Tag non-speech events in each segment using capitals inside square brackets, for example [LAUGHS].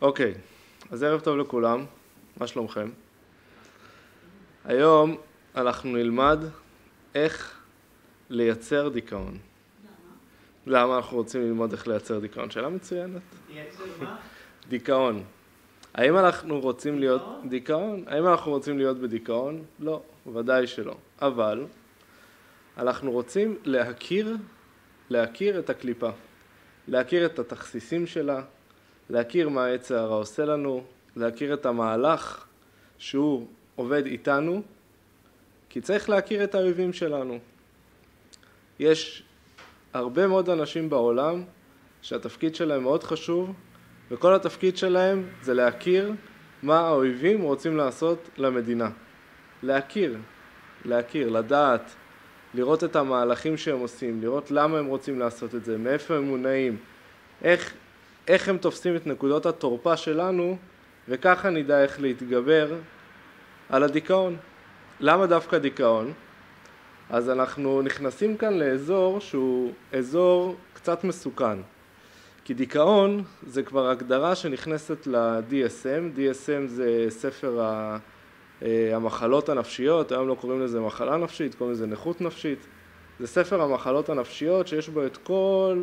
אוקיי, אז ערב טוב לכולם, מה שלומכם? היום אנחנו נלמד איך לייצר דיכאון. למה? למה אנחנו רוצים ללמוד איך לייצר דיכאון? שאלה מצוינת. דיכאון. האם אנחנו רוצים להיות דיכאון? האם אנחנו רוצים להיות בדיכאון? לא, ודאי שלא. אבל אנחנו רוצים להכיר, להכיר את הקליפה, להכיר את התכסיסים שלה, להכיר מה העץ הרע עושה לנו, להכיר את המהלך שהוא עובד איתנו, כי צריך להכיר את האויבים שלנו. יש הרבה מאוד אנשים בעולם שהתפקיד שלהם מאוד חשוב, וכל התפקיד שלהם זה להכיר מה האויבים רוצים לעשות למדינה. להכיר, להכיר, לדעת, לראות את המהלכים שהם עושים, לראות למה הם רוצים לעשות את זה, מאיפה הם מונעים, איך, איך הם תופסים את נקודות התורפה שלנו, וככה נדע איך להתגבר על הדיכאון. למה דווקא דיכאון? אז אנחנו נכנסים כאן לאזור שהוא אזור קצת מסוכן. כי דיכאון זה כבר הגדרה שנכנסת ל-DSM, DSM זה ספר אה, המחלות הנפשיות, היום לא קוראים לזה מחלה נפשית, קוראים לזה נכות נפשית. זה ספר המחלות הנפשיות שיש בו את כל,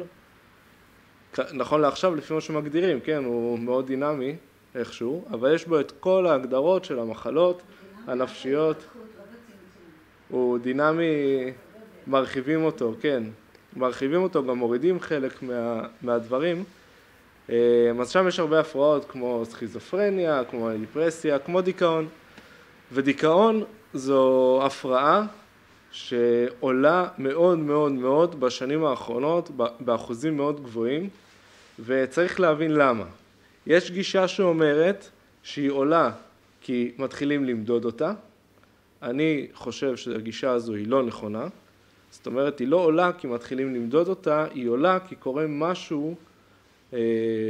נכון לעכשיו לפי מה שמגדירים, כן, הוא מאוד דינמי איכשהו, אבל יש בו את כל ההגדרות של המחלות הנפשיות. הוא דינמי, מרחיבים אותו, כן, מרחיבים אותו, גם מורידים חלק מה, מהדברים. אה, אז שם יש הרבה הפרעות כמו סכיזופרניה, כמו דיפרסיה, כמו דיכאון. ודיכאון זו הפרעה שעולה מאוד מאוד מאוד בשנים האחרונות באחוזים מאוד גבוהים וצריך להבין למה. יש גישה שאומרת שהיא עולה כי מתחילים למדוד אותה, אני חושב שהגישה הזו היא לא נכונה, זאת אומרת היא לא עולה כי מתחילים למדוד אותה, היא עולה כי קורה משהו אה,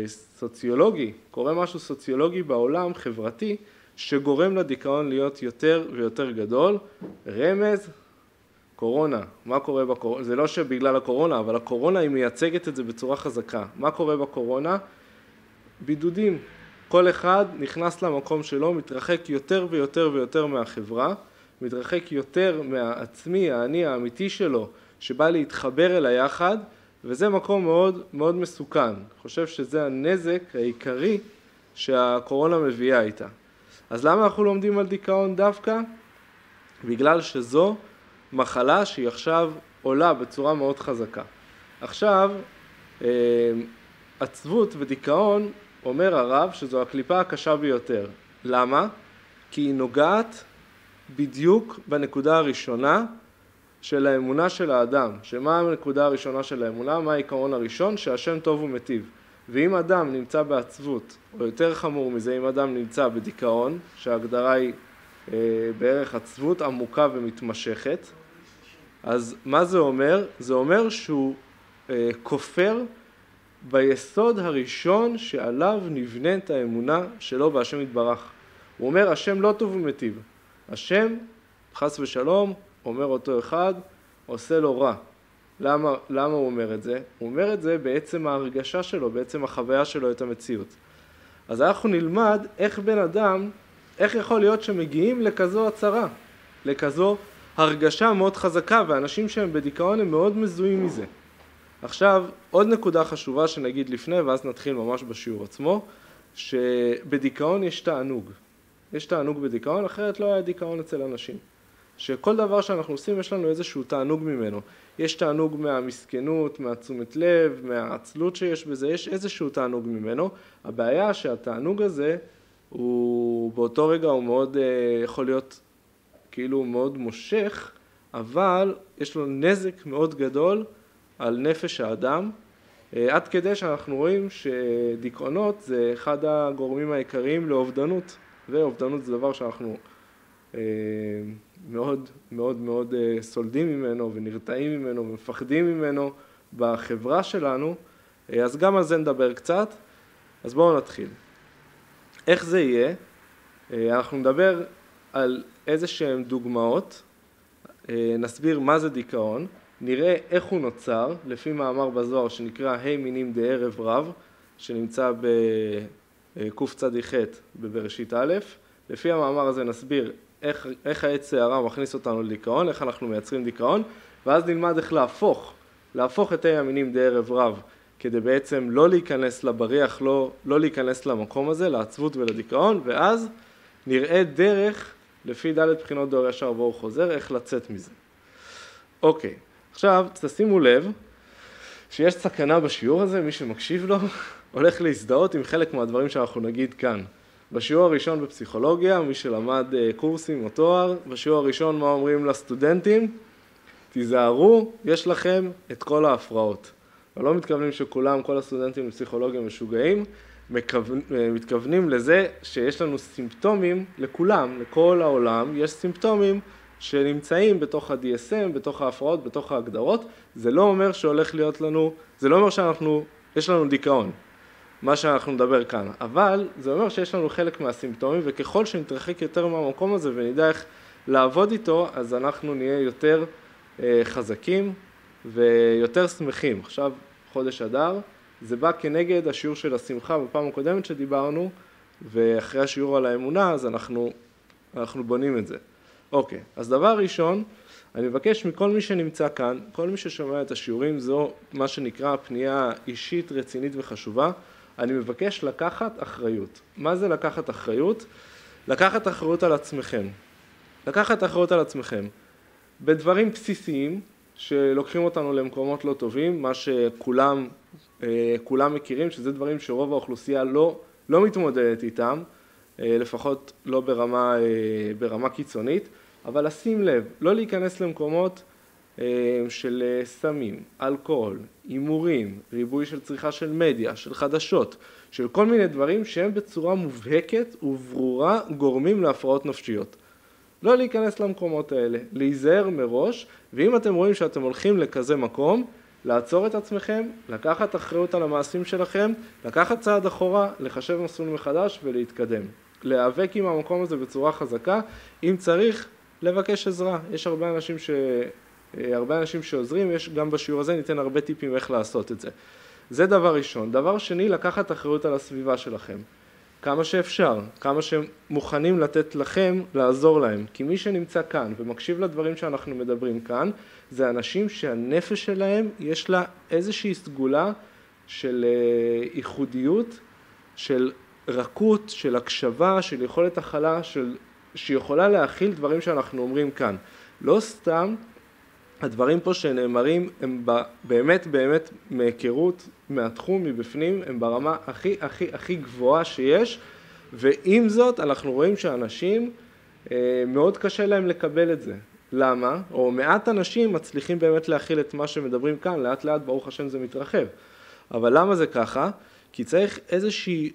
סוציולוגי, קורה משהו סוציולוגי בעולם, חברתי, שגורם לדיכאון להיות יותר ויותר גדול. רמז, קורונה. מה קורה בקורונה? זה לא שבגלל הקורונה, אבל הקורונה היא מייצגת את זה בצורה חזקה. מה קורה בקורונה? בידודים. כל אחד נכנס למקום שלו, מתרחק יותר ויותר ויותר מהחברה, מתרחק יותר מהעצמי, האני האמיתי שלו, שבא להתחבר אל היחד, וזה מקום מאוד מאוד מסוכן. אני חושב שזה הנזק העיקרי שהקורונה מביאה איתה. אז למה אנחנו לומדים על דיכאון דווקא? בגלל שזו מחלה שהיא עכשיו עולה בצורה מאוד חזקה. עכשיו, אה, עצבות ודיכאון, אומר הרב שזו הקליפה הקשה ביותר. למה? כי היא נוגעת בדיוק בנקודה הראשונה של האמונה של האדם. שמה הנקודה הראשונה של האמונה? מה העיקרון הראשון? שהשם טוב ומיטיב. ואם אדם נמצא בעצבות, או יותר חמור מזה, אם אדם נמצא בדיכאון, שההגדרה היא בערך עצבות עמוקה ומתמשכת, אז מה זה אומר? זה אומר שהוא אה, כופר ביסוד הראשון שעליו נבנית האמונה שלו בהשם יתברך. הוא אומר, השם לא טוב ומיטיב. השם, חס ושלום, אומר אותו אחד, עושה לו רע. למה, למה הוא אומר את זה? הוא אומר את זה בעצם ההרגשה שלו, בעצם החוויה שלו את המציאות. אז אנחנו נלמד איך בן אדם, איך יכול להיות שמגיעים לכזו הצהרה, לכזו הרגשה מאוד חזקה, ואנשים שהם בדיכאון הם מאוד מזוהים מזה. עכשיו, עוד נקודה חשובה שנגיד לפני, ואז נתחיל ממש בשיעור עצמו, שבדיכאון יש תענוג. יש תענוג בדיכאון, אחרת לא היה דיכאון אצל אנשים. שכל דבר שאנחנו עושים יש לנו איזשהו תענוג ממנו. יש תענוג מהמסכנות, מהתשומת לב, מהעצלות שיש בזה, יש איזשהו תענוג ממנו. הבעיה שהתענוג הזה הוא באותו רגע הוא מאוד אה, יכול להיות כאילו מאוד מושך, אבל יש לו נזק מאוד גדול על נפש האדם, אה, עד כדי שאנחנו רואים שדיכאונות זה אחד הגורמים העיקריים לאובדנות, ואובדנות זה דבר שאנחנו אה, מאוד מאוד מאוד אה, סולדים ממנו ונרתעים ממנו ומפחדים ממנו בחברה שלנו, אה, אז גם על זה נדבר קצת. אז בואו נתחיל. איך זה יהיה? אנחנו נדבר על איזה שהן דוגמאות, נסביר מה זה דיכאון, נראה איך הוא נוצר, לפי מאמר בזוהר שנקרא ה' מינים דערב רב, שנמצא קצ"ח בבראשית א', לפי המאמר הזה נסביר איך, איך העץ שערה מכניס אותנו לדיכאון, איך אנחנו מייצרים דיכאון, ואז נלמד איך להפוך, להפוך את תאי המינים די ערב רב, כדי בעצם לא להיכנס לבריח, לא, לא להיכנס למקום הזה, לעצבות ולדיכאון, ואז נראה דרך, לפי ד' בחינות דור ישר ובואו חוזר, איך לצאת מזה. אוקיי, עכשיו תשימו לב שיש סכנה בשיעור הזה, מי שמקשיב לו [LAUGHS] הולך להזדהות עם חלק מהדברים שאנחנו נגיד כאן. בשיעור הראשון בפסיכולוגיה, מי שלמד אה, קורסים או תואר, בשיעור הראשון מה אומרים לסטודנטים? תיזהרו, יש לכם את כל ההפרעות. לא מתכוונים שכולם, כל הסטודנטים לפסיכולוגיה משוגעים, מכוון, אה, מתכוונים לזה שיש לנו סימפטומים לכולם, לכל העולם, יש סימפטומים שנמצאים בתוך ה-DSM, בתוך ההפרעות, בתוך ההגדרות, זה לא אומר שהולך להיות לנו, זה לא אומר שאנחנו, יש לנו דיכאון, מה שאנחנו נדבר כאן, אבל זה אומר שיש לנו חלק מהסימפטומים וככל שנתרחק יותר מהמקום הזה ונדע איך לעבוד איתו, אז אנחנו נהיה יותר אה, חזקים ויותר שמחים. עכשיו חודש אדר, זה בא כנגד השיעור של השמחה בפעם הקודמת שדיברנו, ואחרי השיעור על האמונה אז אנחנו, אנחנו בונים את זה. אוקיי, אז דבר ראשון, אני מבקש מכל מי שנמצא כאן, כל מי ששומע את השיעורים, זו מה שנקרא פנייה אישית רצינית וחשובה, אני מבקש לקחת אחריות. מה זה לקחת אחריות? לקחת אחריות על עצמכם. לקחת אחריות על עצמכם. בדברים בסיסיים שלוקחים אותנו למקומות לא טובים, מה שכולם אה, כולם מכירים, שזה דברים שרוב האוכלוסייה לא, לא מתמודדת איתם, אה, לפחות לא ברמה, אה, ברמה קיצונית, אבל לשים לב, לא להיכנס למקומות של סמים, אלכוהול, הימורים, ריבוי של צריכה של מדיה, של חדשות, של כל מיני דברים שהם בצורה מובהקת וברורה גורמים להפרעות נפשיות. לא להיכנס למקומות האלה, להיזהר מראש, ואם אתם רואים שאתם הולכים לכזה מקום, לעצור את עצמכם, לקחת אחריות על המעשים שלכם, לקחת צעד אחורה, לחשב מסלול מחדש ולהתקדם. להיאבק עם המקום הזה בצורה חזקה, אם צריך, לבקש עזרה. יש הרבה אנשים, ש... הרבה אנשים שעוזרים, יש גם בשיעור הזה ניתן הרבה טיפים איך לעשות את זה. זה דבר ראשון. דבר שני, לקחת אחריות על הסביבה שלכם. כמה שאפשר, כמה שמוכנים לתת לכם לעזור להם. כי מי שנמצא כאן ומקשיב לדברים שאנחנו מדברים כאן, זה אנשים שהנפש שלהם יש לה איזושהי סגולה של אה, ייחודיות, של רכות, של הקשבה, של יכולת הכלה, של... שיכולה להכיל דברים שאנחנו אומרים כאן. לא סתם הדברים פה שנאמרים הם באמת באמת מהיכרות מהתחום מבפנים הם ברמה הכי הכי הכי גבוהה שיש ועם זאת אנחנו רואים שאנשים אה, מאוד קשה להם לקבל את זה למה? או מעט אנשים מצליחים באמת להכיל את מה שמדברים כאן לאט לאט ברוך השם זה מתרחב אבל למה זה ככה? כי צריך איזושהי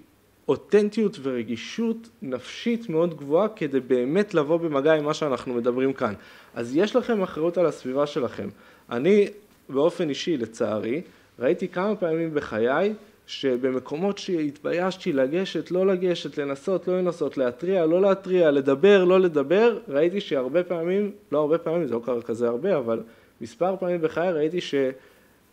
אותנטיות ורגישות נפשית מאוד גבוהה כדי באמת לבוא במגע עם מה שאנחנו מדברים כאן. אז יש לכם אחריות על הסביבה שלכם. אני באופן אישי לצערי ראיתי כמה פעמים בחיי שבמקומות שהתביישתי לגשת, לא לגשת, לנסות, לא לנסות, להתריע, לא להתריע, לדבר, לא לדבר, ראיתי שהרבה פעמים, לא הרבה פעמים, זה לא קרה כזה הרבה, אבל מספר פעמים בחיי ראיתי ש...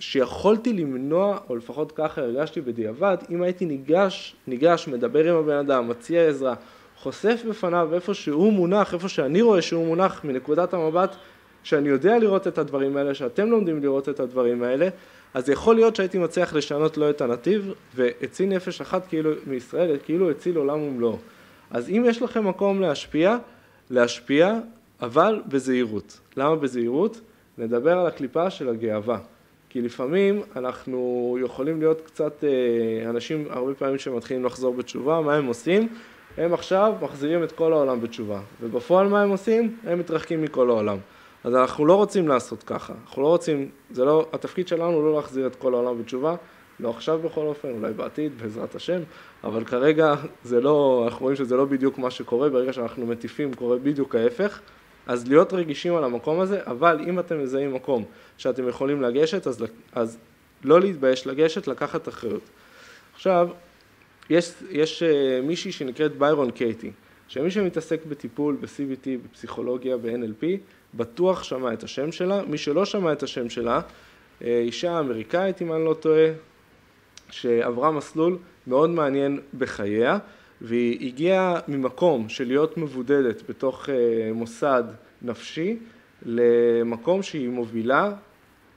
שיכולתי למנוע, או לפחות ככה הרגשתי בדיעבד, אם הייתי ניגש, ניגש, מדבר עם הבן אדם, מציע עזרה, חושף בפניו איפה שהוא מונח, איפה שאני רואה שהוא מונח מנקודת המבט שאני יודע לראות את הדברים האלה, שאתם לומדים לראות את הדברים האלה, אז יכול להיות שהייתי מצליח לשנות לו את הנתיב, והציל נפש אחת כאילו מישראל, כאילו הציל עולם ומלואו. אז אם יש לכם מקום להשפיע, להשפיע, אבל בזהירות. למה בזהירות? נדבר על הקליפה של הגאווה. כי לפעמים אנחנו יכולים להיות קצת אה, אנשים הרבה פעמים שמתחילים לחזור בתשובה, מה הם עושים? הם עכשיו מחזירים את כל העולם בתשובה, ובפועל מה הם עושים? הם מתרחקים מכל העולם. אז אנחנו לא רוצים לעשות ככה, אנחנו לא רוצים, זה לא, התפקיד שלנו לא להחזיר את כל העולם בתשובה, לא עכשיו בכל אופן, אולי בעתיד, בעזרת השם, אבל כרגע זה לא, אנחנו רואים שזה לא בדיוק מה שקורה, ברגע שאנחנו מטיפים קורה בדיוק ההפך. אז להיות רגישים על המקום הזה, אבל אם אתם מזהים מקום שאתם יכולים לגשת, אז, אז לא להתבייש לגשת, לקחת אחריות. עכשיו, יש, יש uh, מישהי שנקראת ביירון קייטי, שמי שמתעסק בטיפול, ב-CBT, בפסיכולוגיה, ב-NLP, בטוח שמע את השם שלה. מי שלא שמע את השם שלה, uh, אישה אמריקאית, אם אני לא טועה, שעברה מסלול מאוד מעניין בחייה, והיא הגיעה ממקום של להיות מבודדת בתוך מוסד נפשי למקום שהיא מובילה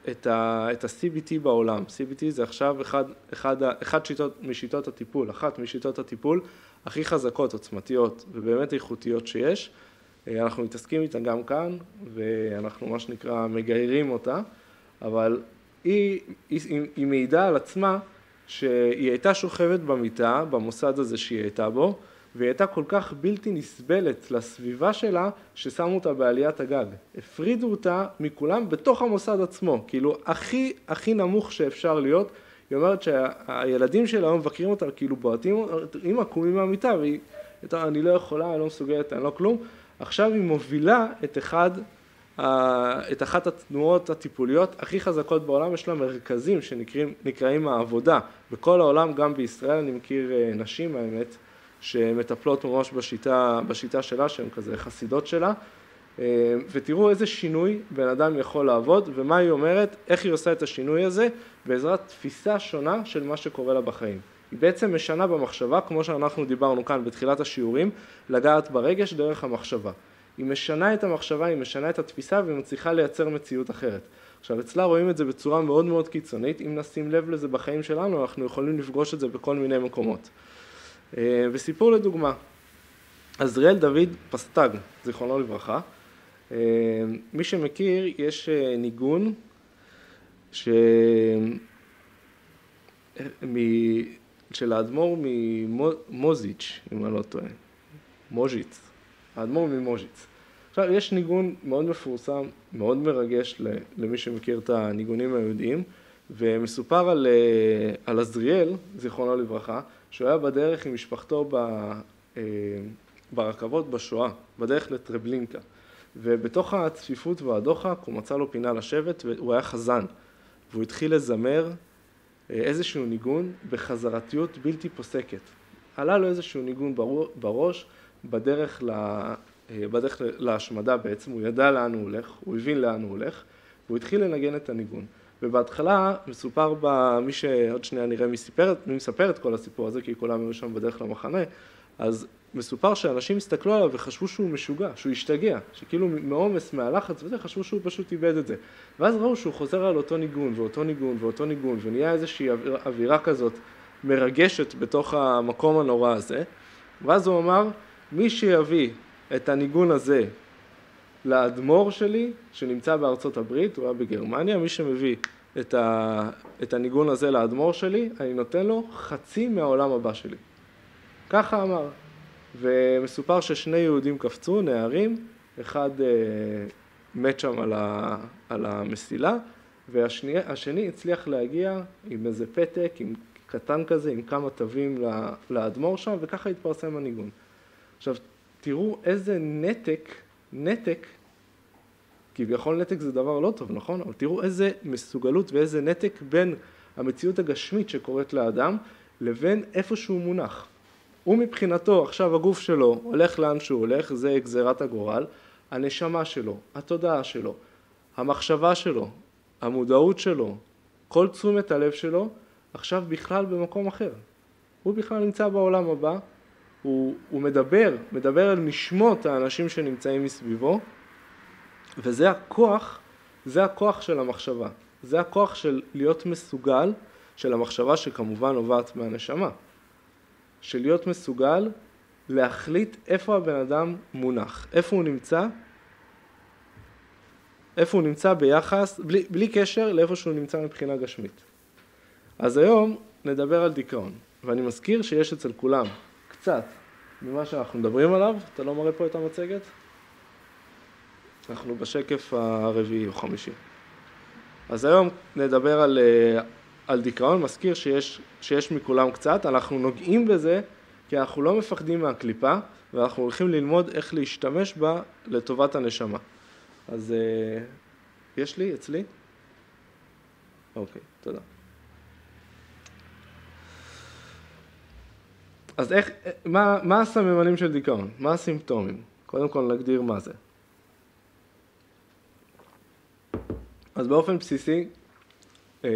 את ה-CBT בעולם. CBT זה עכשיו אחד, אחד, אחד שיטות, משיטות הטיפול, אחת משיטות הטיפול הכי חזקות, עוצמתיות ובאמת איכותיות שיש. אנחנו מתעסקים איתה גם כאן ואנחנו מה שנקרא מגיירים אותה, אבל היא, היא, היא מעידה על עצמה שהיא הייתה שוכבת במיטה, במוסד הזה שהיא הייתה בו, והיא הייתה כל כך בלתי נסבלת לסביבה שלה, ששמו אותה בעליית הגג. הפרידו אותה מכולם בתוך המוסד עצמו, כאילו הכי הכי נמוך שאפשר להיות. היא אומרת שהילדים שלה היום מבקרים אותה, כאילו בועטים, אמא קומי מהמיטה, והיא, הייתה, אני לא יכולה, אני לא מסוגלת, אני לא כלום. עכשיו היא מובילה את אחד את אחת התנועות הטיפוליות הכי חזקות בעולם, יש לה מרכזים שנקראים העבודה. בכל העולם, גם בישראל, אני מכיר אה, נשים האמת, שמטפלות ממש בשיטה, בשיטה שלה, שהן כזה חסידות שלה, אה, ותראו איזה שינוי בן אדם יכול לעבוד, ומה היא אומרת, איך היא עושה את השינוי הזה, בעזרת תפיסה שונה של מה שקורה לה בחיים. היא בעצם משנה במחשבה, כמו שאנחנו דיברנו כאן בתחילת השיעורים, לגעת ברגש דרך המחשבה. היא משנה את המחשבה, היא משנה את התפיסה והיא מצליחה לייצר מציאות אחרת. עכשיו אצלה רואים את זה בצורה מאוד מאוד קיצונית, אם נשים לב לזה בחיים שלנו אנחנו יכולים לפגוש את זה בכל מיני מקומות. אה, וסיפור לדוגמה, עזריאל דוד פסטג, זיכרונו לברכה, אה, מי שמכיר יש אה, ניגון ש... של האדמו"ר ממוזיץ', אם אני לא טועה, מוז'יץ, האדמו"ר ממוז'יץ. עכשיו, יש ניגון מאוד מפורסם, מאוד מרגש למי שמכיר את הניגונים היהודיים, ומסופר על, אה, על עזריאל, זיכרונו לברכה, שהוא היה בדרך עם משפחתו ב, אה, ברכבות בשואה, בדרך לטרבלינקה. ובתוך הצפיפות והדוחק הוא מצא לו פינה לשבת והוא היה חזן. והוא התחיל לזמר אה, איזשהו ניגון בחזרתיות בלתי פוסקת. עלה לו איזשהו ניגון בראש בדרך אה, בדרך להשמדה בעצם, הוא ידע לאן הוא הולך, הוא הבין לאן הוא הולך, והוא התחיל לנגן את הניגון. ובהתחלה מסופר בה, מי שעוד שנייה נראה מי, סיפר, מי מספר את כל הסיפור הזה, כי כולם היו שם בדרך למחנה, אז מסופר שאנשים הסתכלו עליו וחשבו שהוא משוגע, שהוא השתגע, שכאילו מעומס, מהלחץ וזה, חשבו שהוא פשוט איבד את זה. ואז ראו שהוא חוזר על אותו ניגון ואותו ניגון ואותו ניגון, ונהיה איזושהי אווירה כזאת מרגשת בתוך המקום הנורא הזה, ואז הוא אמר, מי שיביא את הניגון הזה לאדמו"ר שלי, שנמצא בארצות הברית, הוא היה בגרמניה, מי שמביא את, ה, את הניגון הזה לאדמו"ר שלי, אני נותן לו חצי מהעולם הבא שלי. ככה אמר. ומסופר ששני יהודים קפצו, נערים, אחד אה, מת שם על, ה, על המסילה, והשני הצליח להגיע עם איזה פתק, עם קטן כזה, עם כמה תווים לאדמו"ר שם, וככה התפרסם הניגון. עכשיו, תראו איזה נתק, נתק, כביכול נתק זה דבר לא טוב, נכון? אבל תראו איזה מסוגלות ואיזה נתק בין המציאות הגשמית שקורית לאדם לבין איפה שהוא מונח. הוא מבחינתו, עכשיו הגוף שלו הולך לאן שהוא הולך, זה גזירת הגורל, הנשמה שלו, התודעה שלו, המחשבה שלו, המודעות שלו, כל תשומת הלב שלו, עכשיו בכלל במקום אחר. הוא בכלל נמצא בעולם הבא, הוא, הוא מדבר, מדבר על נשמות האנשים שנמצאים מסביבו, וזה הכוח, זה הכוח של המחשבה. זה הכוח של להיות מסוגל, של המחשבה שכמובן נובעת מהנשמה. של להיות מסוגל להחליט איפה הבן אדם מונח, איפה הוא נמצא, איפה הוא נמצא ביחס, בלי, בלי קשר לאיפה שהוא נמצא מבחינה גשמית. אז היום נדבר על דיכאון, ואני מזכיר שיש אצל כולם קצת ממה שאנחנו מדברים עליו. אתה לא מראה פה את המצגת? אנחנו בשקף הרביעי או חמישי. אז היום נדבר על, אה, על דיכאון, מזכיר שיש, שיש מכולם קצת, אנחנו נוגעים בזה כי אנחנו לא מפחדים מהקליפה ואנחנו הולכים ללמוד איך להשתמש בה לטובת הנשמה. אז אה, יש לי? אצלי? אוקיי, תודה. אז איך, מה, מה הסממנים של דיכאון? מה הסימפטומים? קודם כל נגדיר מה זה. אז באופן בסיסי, אה,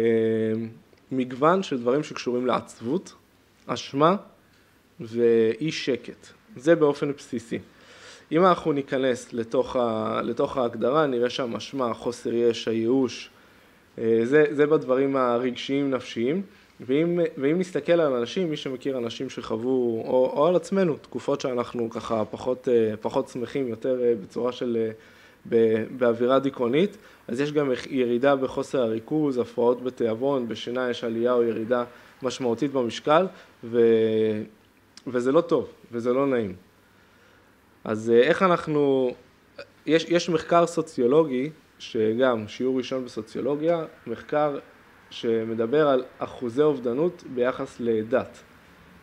מגוון של דברים שקשורים לעצבות, אשמה ואי שקט. זה באופן בסיסי. אם אנחנו ניכנס לתוך, ה, לתוך ההגדרה, נראה שם אשמה, חוסר ישע, ייאוש, אה, זה, זה בדברים הרגשיים נפשיים. ואם, ואם נסתכל על אנשים, מי שמכיר אנשים שחוו, או, או על עצמנו, תקופות שאנחנו ככה פחות, אה, פחות שמחים, יותר אה, בצורה של, באווירה דיכאונית, אז יש גם ירידה בחוסר הריכוז, הפרעות בתיאבון, בשינה יש עלייה או ירידה משמעותית במשקל, ו, וזה לא טוב, וזה לא נעים. אז אה, איך אנחנו, יש, יש מחקר סוציולוגי, שגם שיעור ראשון בסוציולוגיה, מחקר שמדבר על אחוזי אובדנות ביחס לדת,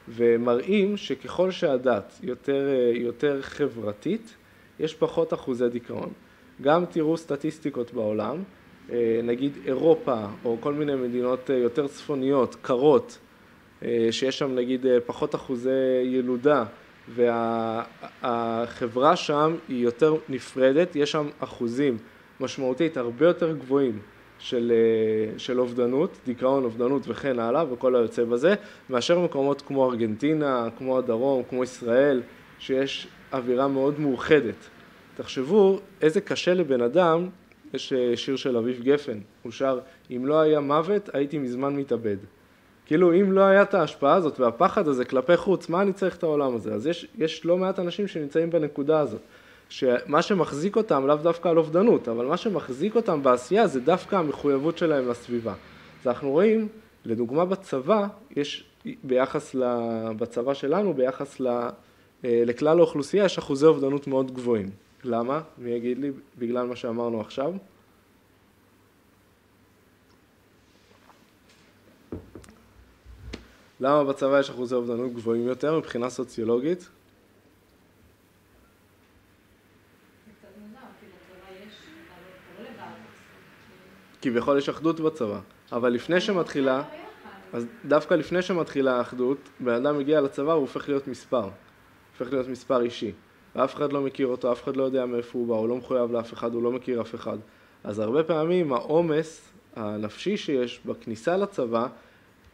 ומראים שככל שהדת יותר, אה, יותר חברתית, יש פחות אחוזי דיכאון. גם תראו סטטיסטיקות בעולם, אה, נגיד אירופה או כל מיני מדינות יותר צפוניות, קרות, שיש שם נגיד פחות אחוזי ילודה והחברה שם היא יותר נפרדת, יש שם אחוזים משמעותית הרבה יותר גבוהים של, אה, של אובדנות, דיכאון, אובדנות וכן הלאה וכל היוצא בזה, מאשר מקומות כמו ארגנטינה, כמו הדרום, כמו ישראל, שיש אווירה מאוד מאוחדת. תחשבו איזה קשה לבן אדם, יש אה, שיר של אביב גפן, הוא שר, אם לא היה מוות הייתי מזמן מתאבד. כאילו אם לא היה את ההשפעה הזאת והפחד הזה כלפי חוץ, מה אני צריך את העולם הזה? אז יש, יש לא מעט אנשים שנמצאים בנקודה הזאת, שמה שמחזיק אותם לאו דווקא על אובדנות, אבל מה שמחזיק אותם בעשייה זה דווקא המחויבות שלהם לסביבה. אז אנחנו רואים, לדוגמה בצבא, יש ביחס, ל, בצבא שלנו, ביחס ל, אה, לכלל האוכלוסייה, יש אחוזי אובדנות מאוד גבוהים. למה? מי יגיד לי? בגלל מה שאמרנו עכשיו? למה בצבא יש אחוזי אובדנות גבוהים יותר מבחינה סוציולוגית? כביכול יש אחדות בצבא, אבל לפני שמתחילה, אז דווקא לפני שמתחילה האחדות, בן אדם מגיע לצבא הוא הופך להיות מספר, הופך להיות מספר אישי, ואף אחד לא מכיר אותו, אף אחד לא יודע מאיפה הוא בא, הוא לא מחויב לאף אחד, הוא לא מכיר אף אחד, אז הרבה פעמים העומס הנפשי שיש בכניסה לצבא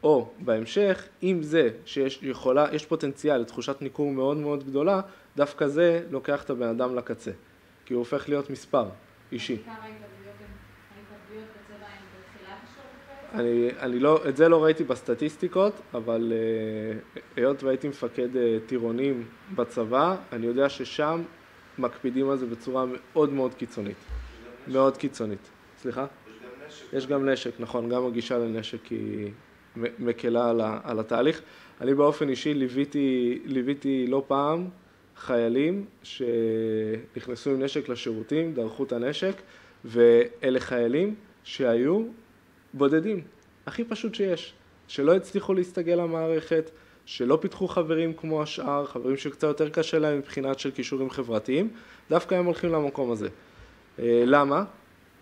או בהמשך, אם זה שיש יכולה, יש פוטנציאל לתחושת ניכור מאוד מאוד גדולה, דווקא זה לוקח את הבן אדם לקצה, כי הוא הופך להיות מספר אישי. אני, אני לא, את זה לא ראיתי בסטטיסטיקות, אבל uh, היות והייתי מפקד uh, טירונים בצבא, אני יודע ששם מקפידים על זה בצורה מאוד מאוד קיצונית. מאוד קיצונית. סליחה? יש גם נשק. יש גם נשק, נכון, גם הגישה לנשק היא מקלה על, על התהליך. אני באופן אישי ליוויתי, ליוויתי לא פעם חיילים שנכנסו עם נשק לשירותים, דרכו את הנשק, ואלה חיילים שהיו בודדים, הכי פשוט שיש, שלא הצליחו להסתגל למערכת, שלא פיתחו חברים כמו השאר, חברים שקצת יותר קשה להם מבחינת של כישורים חברתיים, דווקא הם הולכים למקום הזה. אה, למה?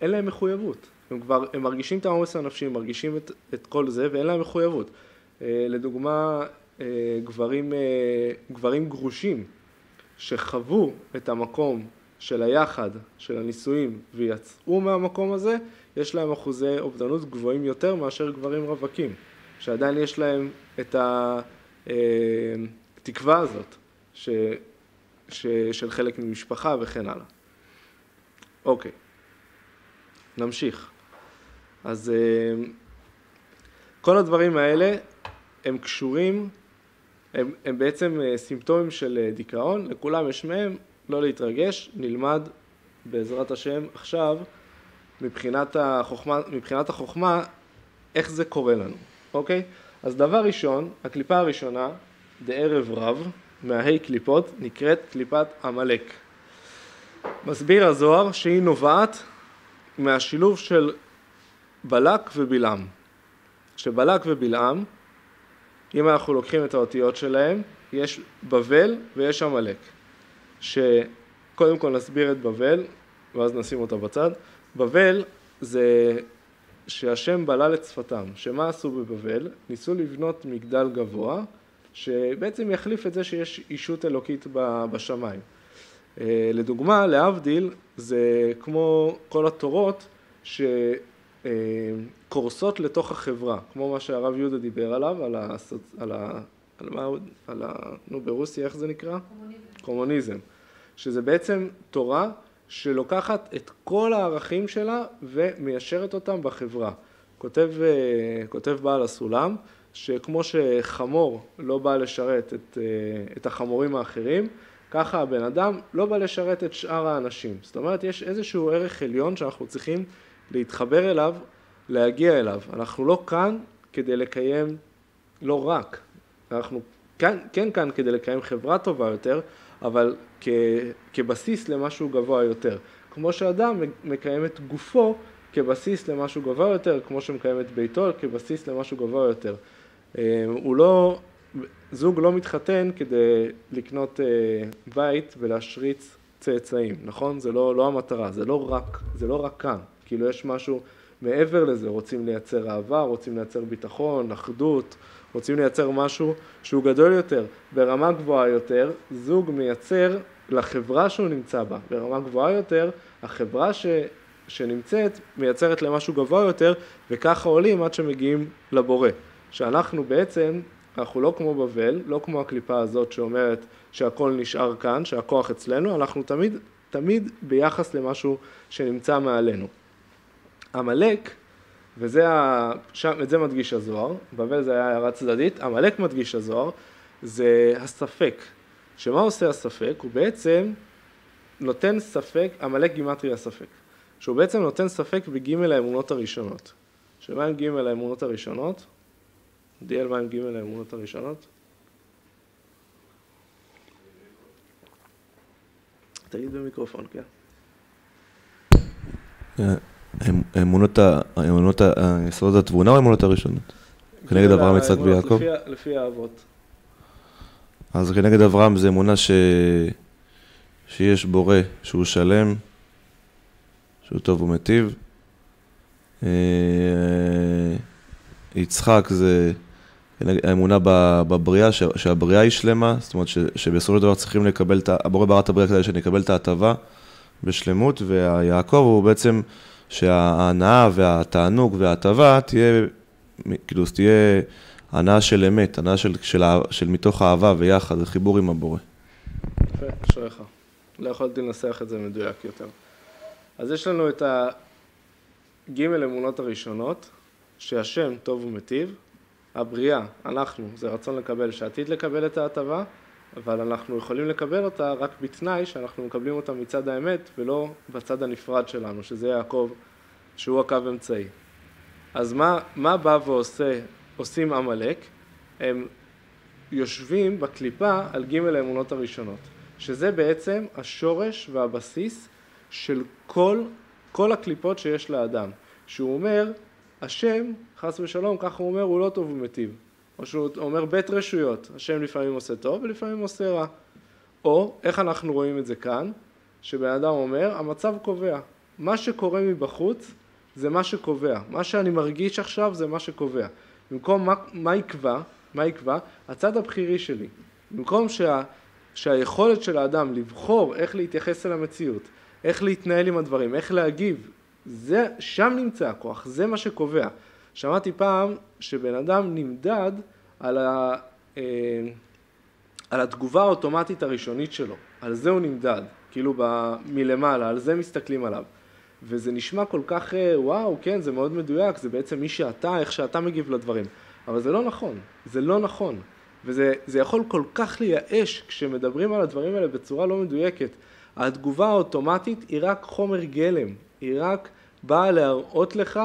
אין להם מחויבות. הם כבר, הם מרגישים את העומס הנפשי, הם מרגישים את, את כל זה ואין להם מחויבות. אה, לדוגמה, אה, גברים, גברים גרושים שחוו את המקום של היחד, של הנישואים, ויצאו מהמקום הזה, יש להם אחוזי אובדנות גבוהים יותר מאשר גברים רווקים, שעדיין יש להם את התקווה הזאת ש, ש, של חלק ממשפחה וכן הלאה. אוקיי, נמשיך. אז אה, כל הדברים האלה הם קשורים, הם, הם בעצם אה, סימפטומים של אה, דיכאון, לכולם יש מהם, לא להתרגש, נלמד בעזרת השם עכשיו מבחינת החוכמה, מבחינת החוכמה איך זה קורה לנו, אוקיי? אז דבר ראשון, הקליפה הראשונה, בערב רב, מההי קליפות, נקראת קליפת עמלק. מסביר הזוהר שהיא נובעת מהשילוב של בלק ובלעם. שבלק ובלעם, אם אנחנו לוקחים את האותיות שלהם, יש בבל ויש עמלק. שקודם כל נסביר את בבל, ואז נשים אותה בצד. בבל זה שהשם בלל את שפתם. שמה עשו בבבל? ניסו לבנות מגדל גבוה, שבעצם יחליף את זה שיש אישות אלוקית בשמיים. אה, לדוגמה, להבדיל, זה כמו כל התורות, ש... אה, קורסות לתוך החברה, כמו מה שהרב יהודה דיבר עליו, על. על על מה? על ה... נו, ברוסיה איך זה נקרא? קומוניזם. שזה בעצם תורה שלוקחת את כל הערכים שלה ומיישרת אותם בחברה. כותב, אה, כותב בעל הסולם, שכמו שחמור לא בא לשרת את, אה, את החמורים האחרים, ככה הבן אדם לא בא לשרת את שאר האנשים. זאת אומרת, יש איזשהו ערך עליון שאנחנו צריכים להתחבר אליו, להגיע אליו. אנחנו לא כאן כדי לקיים, לא רק, אנחנו כאן, כן כאן כדי לקיים חברה טובה יותר, אבל כ, כבסיס למשהו גבוה יותר. כמו שאדם מקיים את גופו כבסיס למשהו גבוה יותר, כמו שמקיים את ביתו כבסיס למשהו גבוה יותר. אה, הוא לא, זוג לא מתחתן כדי לקנות אה, בית ולהשריץ צאצאים, נכון? זה לא, לא המטרה, זה לא רק, זה לא רק כאן, כאילו יש משהו מעבר לזה, רוצים לייצר אהבה, רוצים לייצר ביטחון, אחדות, רוצים לייצר משהו שהוא גדול יותר, ברמה גבוהה יותר, זוג מייצר לחברה שהוא נמצא בה, ברמה גבוהה יותר, החברה ש, שנמצאת מייצרת למשהו גבוה יותר, וככה עולים עד שמגיעים לבורא. שאנחנו בעצם, אנחנו לא כמו בבל, לא כמו הקליפה הזאת שאומרת שהכל נשאר כאן, שהכוח אצלנו, אנחנו תמיד, תמיד ביחס למשהו שנמצא מעלינו. עמלק, וזה, ה... שם, את זה מדגיש הזוהר, בבל זה היה הערה צדדית, עמלק מדגיש הזוהר, זה הספק. שמה עושה הספק? הוא בעצם נותן ספק, עמלק גימטרי הספק, שהוא בעצם נותן ספק בגימל האמונות הראשונות. שמה עם גימל האמונות הראשונות? דיאל, מה עם גימל האמונות הראשונות? תגיד במיקרופון, כן. אה, אמונות, אמונות, יסודות התבונה או אמונות הראשונות? כנגד אברהם, יצחק ויעקב? לפי האבות. אז כנגד אברהם זה אמונה ש... שיש בורא שהוא שלם, שהוא טוב ומטיב. אה, יצחק זה האמונה בבריאה, שהבריאה היא שלמה, זאת אומרת שבסופו של דבר צריכים לקבל, את הבורא ברא את הבריאה כדי שנקבל את ההטבה בשלמות, ויעקב הוא בעצם שההנאה והתענוג וההטבה תהיה, כאילו, תהיה הנאה של אמת, הנאה של, של, של מתוך אהבה ויחד, חיבור עם הבורא. יפה, אשריך. לא יכולתי לנסח את זה מדויק יותר. אז יש לנו את הגימל אמונות הראשונות, שהשם טוב ומטיב, הבריאה, אנחנו, זה רצון לקבל, שעתיד לקבל את ההטבה, אבל אנחנו יכולים לקבל אותה רק בתנאי שאנחנו מקבלים אותה מצד האמת ולא בצד הנפרד שלנו, שזה יעקב, שהוא הקו אמצעי. אז מה, מה בא ועושה, עושים עמלק? הם יושבים בקליפה על ג' האמונות הראשונות, שזה בעצם השורש והבסיס של כל, כל הקליפות שיש לאדם, שהוא אומר, השם, חס ושלום, ככה הוא אומר, הוא לא טוב ומטיב. או שהוא אומר בית רשויות, השם לפעמים עושה טוב ולפעמים עושה רע. או, איך אנחנו רואים את זה כאן? שבן אדם אומר, המצב קובע. מה שקורה מבחוץ זה מה שקובע. מה שאני מרגיש עכשיו זה מה שקובע. במקום מה, מה יקבע, מה יקבע? הצד הבכירי שלי. במקום שה, שהיכולת של האדם לבחור איך להתייחס אל המציאות, איך להתנהל עם הדברים, איך להגיב, זה, שם נמצא הכוח, זה מה שקובע. שמעתי פעם שבן אדם נמדד על, ה, אה, על התגובה האוטומטית הראשונית שלו, על זה הוא נמדד, כאילו ב, מלמעלה, על זה מסתכלים עליו. וזה נשמע כל כך, אה, וואו, כן, זה מאוד מדויק, זה בעצם מי שאתה, איך שאתה מגיב לדברים. אבל זה לא נכון, זה לא נכון. וזה יכול כל כך לייאש כשמדברים על הדברים האלה בצורה לא מדויקת. התגובה האוטומטית היא רק חומר גלם, היא רק באה להראות לך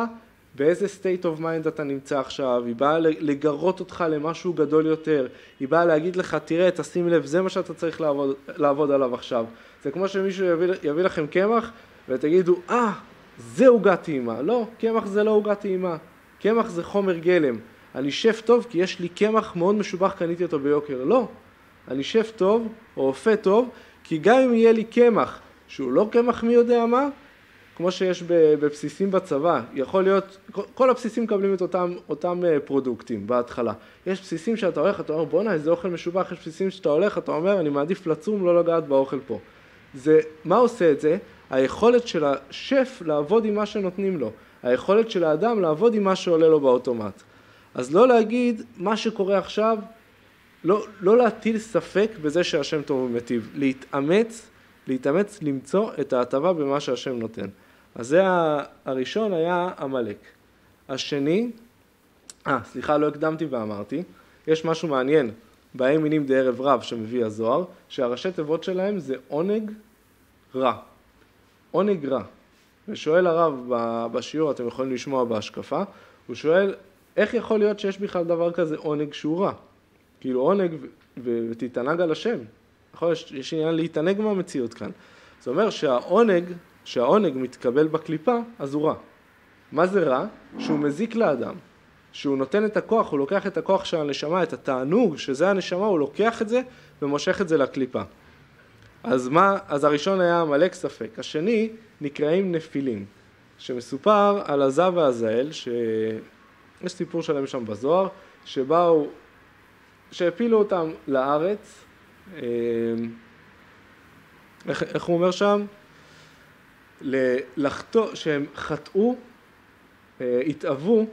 באיזה state of mind אתה נמצא עכשיו, היא באה לגרות אותך למשהו גדול יותר, היא באה להגיד לך, תראה, תשים לב, זה מה שאתה צריך לעבוד, לעבוד עליו עכשיו. זה כמו שמישהו יביא, יביא לכם קמח ותגידו, אה, ah, זה עוגת טעימה. לא, קמח זה לא עוגת טעימה. קמח זה חומר גלם. אני שף טוב כי יש לי קמח מאוד משובח, קניתי אותו ביוקר. לא, אני שף טוב או אופה טוב, כי גם אם יהיה לי קמח שהוא לא קמח מי יודע מה, כמו שיש בבסיסים בצבא, יכול להיות, כל הבסיסים מקבלים את אותם, אותם אה, פרודוקטים בהתחלה. יש בסיסים שאתה הולך, אתה אומר בואנה איזה אוכל משובח, יש בסיסים שאתה הולך, אתה אומר אני מעדיף לצום, לא לגעת באוכל פה. זה, מה עושה את זה? היכולת של השף לעבוד עם מה שנותנים לו, היכולת של האדם לעבוד עם מה שעולה לו באוטומט. אז לא להגיד מה שקורה עכשיו לא, לא להטיל ספק בזה שהשם טוב ומיטיב, להתאמץ, להתאמץ למצוא את ההטבה במה שהשם נותן. אז זה הראשון היה עמלק. השני, אה, סליחה, לא הקדמתי ואמרתי, יש משהו מעניין באי מינים די ערב רב שמביא הזוהר, שהראשי תיבות שלהם זה עונג רע. עונג רע. ושואל הרב בשיעור, אתם יכולים לשמוע בהשקפה, הוא שואל, איך יכול להיות שיש בכלל דבר כזה עונג שהוא רע? כאילו עונג ותתענג על השם. נכון? יש, יש עניין להתענג מהמציאות כאן. זה אומר שהעונג, שהעונג מתקבל בקליפה, אז הוא רע. מה זה רע? שהוא מזיק לאדם. שהוא נותן את הכוח, הוא לוקח את הכוח של הנשמה, את התענוג, שזה הנשמה, הוא לוקח את זה ומושך את זה לקליפה. אז מה, אז הראשון היה עמלק ספק. השני נקראים נפילים, שמסופר על עזה ועזאל, שיש סיפור שלם שם בזוהר, שבאו, שהפילו אותם לארץ, אה, איך, איך הוא אומר שם? לחטוא, שהם חטאו, אה, התאוו